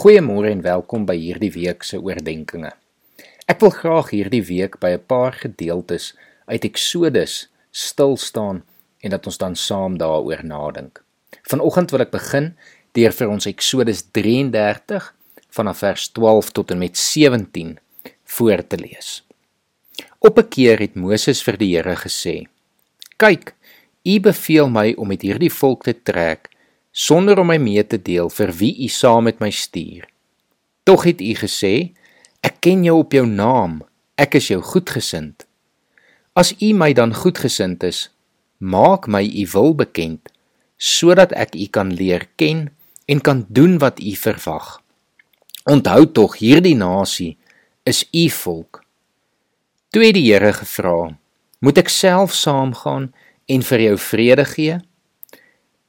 Goeiemôre en welkom by hierdie week se oordeenkings. Ek wil graag hierdie week by 'n paar gedeeltes uit Eksodus stil staan en dat ons dan saam daaroor nadink. Vanoggend wil ek begin deur vir ons Eksodus 33 vanaf vers 12 tot en met 17 voor te lees. Op 'n keer het Moses vir die Here gesê: "Kyk, U beveel my om met hierdie volk te trek sonder om my mee te deel vir wie U saam met my stuur. Tog het U gesê: Ek ken jou op jou naam. Ek is jou goedgesind. As U my dan goedgesind is, maak my U wil bekend sodat ek U kan leer ken en kan doen wat U verwag. Onthou tog hierdie nasie is U volk. Toe het die Here gevra: Moet ek self saamgaan en vir jou vrede gee?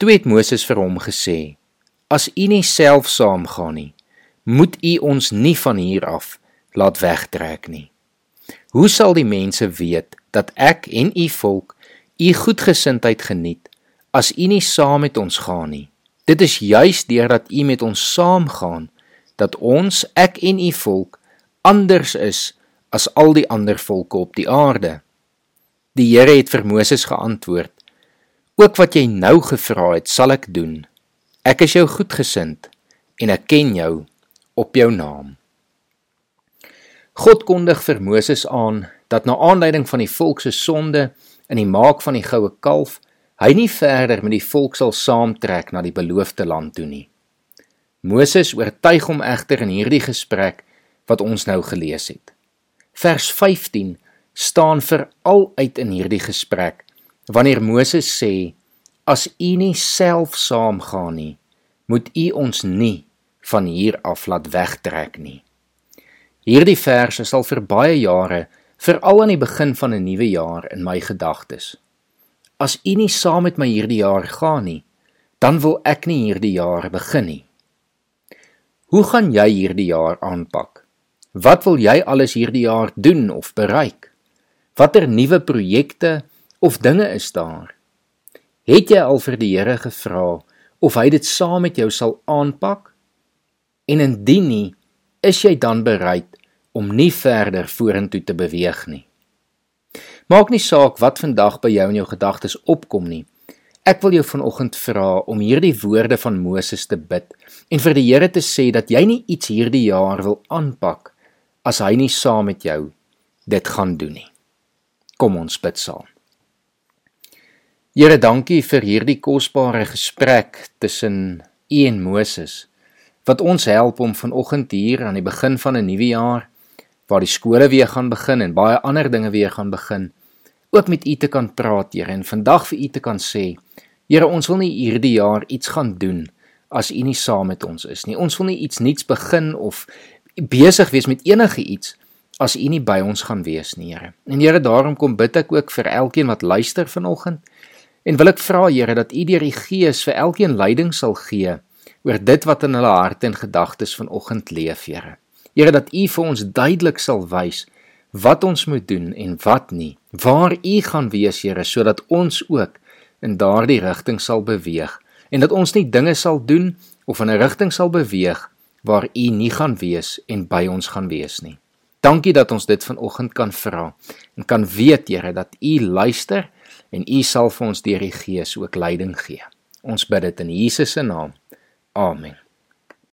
Toe het Moses vir hom gesê: As u nie self saamgaan nie, moet u ons nie van hier af laat wegtrek nie. Hoe sal die mense weet dat ek en u volk u goedgesindheid geniet as u nie saam met ons gaan nie? Dit is juis deurdat u met ons saamgaan dat ons, ek en u volk anders is as al die ander volke op die aarde. Die Here het vir Moses geantwoord: Ook wat jy nou gevra het, sal ek doen. Ek is jou goedgesind en ek ken jou op jou naam. God kondig vir Moses aan dat na aanleiding van die volk se sonde in die maak van die goue kalf, hy nie verder met die volk sal saamtrek na die beloofde land toe nie. Moses oortuig hom egter in hierdie gesprek wat ons nou gelees het. Vers 15 staan veral uit in hierdie gesprek wanneer Moses sê as u nie self saamgaan nie moet u ons nie van hier af laat wegtrek nie. Hierdie verse sal vir baie jare veral aan die begin van 'n nuwe jaar in my gedagtes. As u nie saam met my hierdie jaar gaan nie dan wil ek nie hierdie jaar begin nie. Hoe gaan jy hierdie jaar aanpak? Wat wil jy alles hierdie jaar doen of bereik? Watter nuwe projekte of dinge is daar? Het jy al vir die Here gevra of hy dit saam met jou sal aanpak? En indien nie, is jy dan bereid om nie verder vorentoe te beweeg nie? Maak nie saak wat vandag by jou in jou gedagtes opkom nie. Ek wil jou vanoggend vra om hierdie woorde van Moses te bid en vir die Here te sê dat jy nie iets hierdie jaar wil aanpak as hy nie saam met jou dit gaan doen nie. Kom ons bid saam. Here, dankie vir hierdie kosbare gesprek tussen U en Moses wat ons help om vanoggend hier aan die begin van 'n nuwe jaar waar die skole weer gaan begin en baie ander dinge weer gaan begin, ook met U te kan praat, Here, en vandag vir U te kan sê, Here, ons wil nie hierdie jaar iets gaan doen as U nie saam met ons is nie. Ons wil nie iets nuuts begin of besig wees met enige iets as U nie by ons gaan wees nie, Here. En Here, daarom kom bid ek ook vir elkeen wat luister vanoggend En wil ek vra Here dat U deur die Gees vir elkeen leiding sal gee oor dit wat in hulle harte en gedagtes vanoggend leef, Here. Here dat U vir ons duidelik sal wys wat ons moet doen en wat nie. Waar U gaan wees, Here, sodat ons ook in daardie rigting sal beweeg en dat ons nie dinge sal doen of in 'n rigting sal beweeg waar U nie gaan wees en by ons gaan wees nie. Dankie dat ons dit vanoggend kan vra en kan weet, Here, dat U luister en U sal vir ons deur die Gees ook leiding gee. Ons bid dit in Jesus se naam. Amen.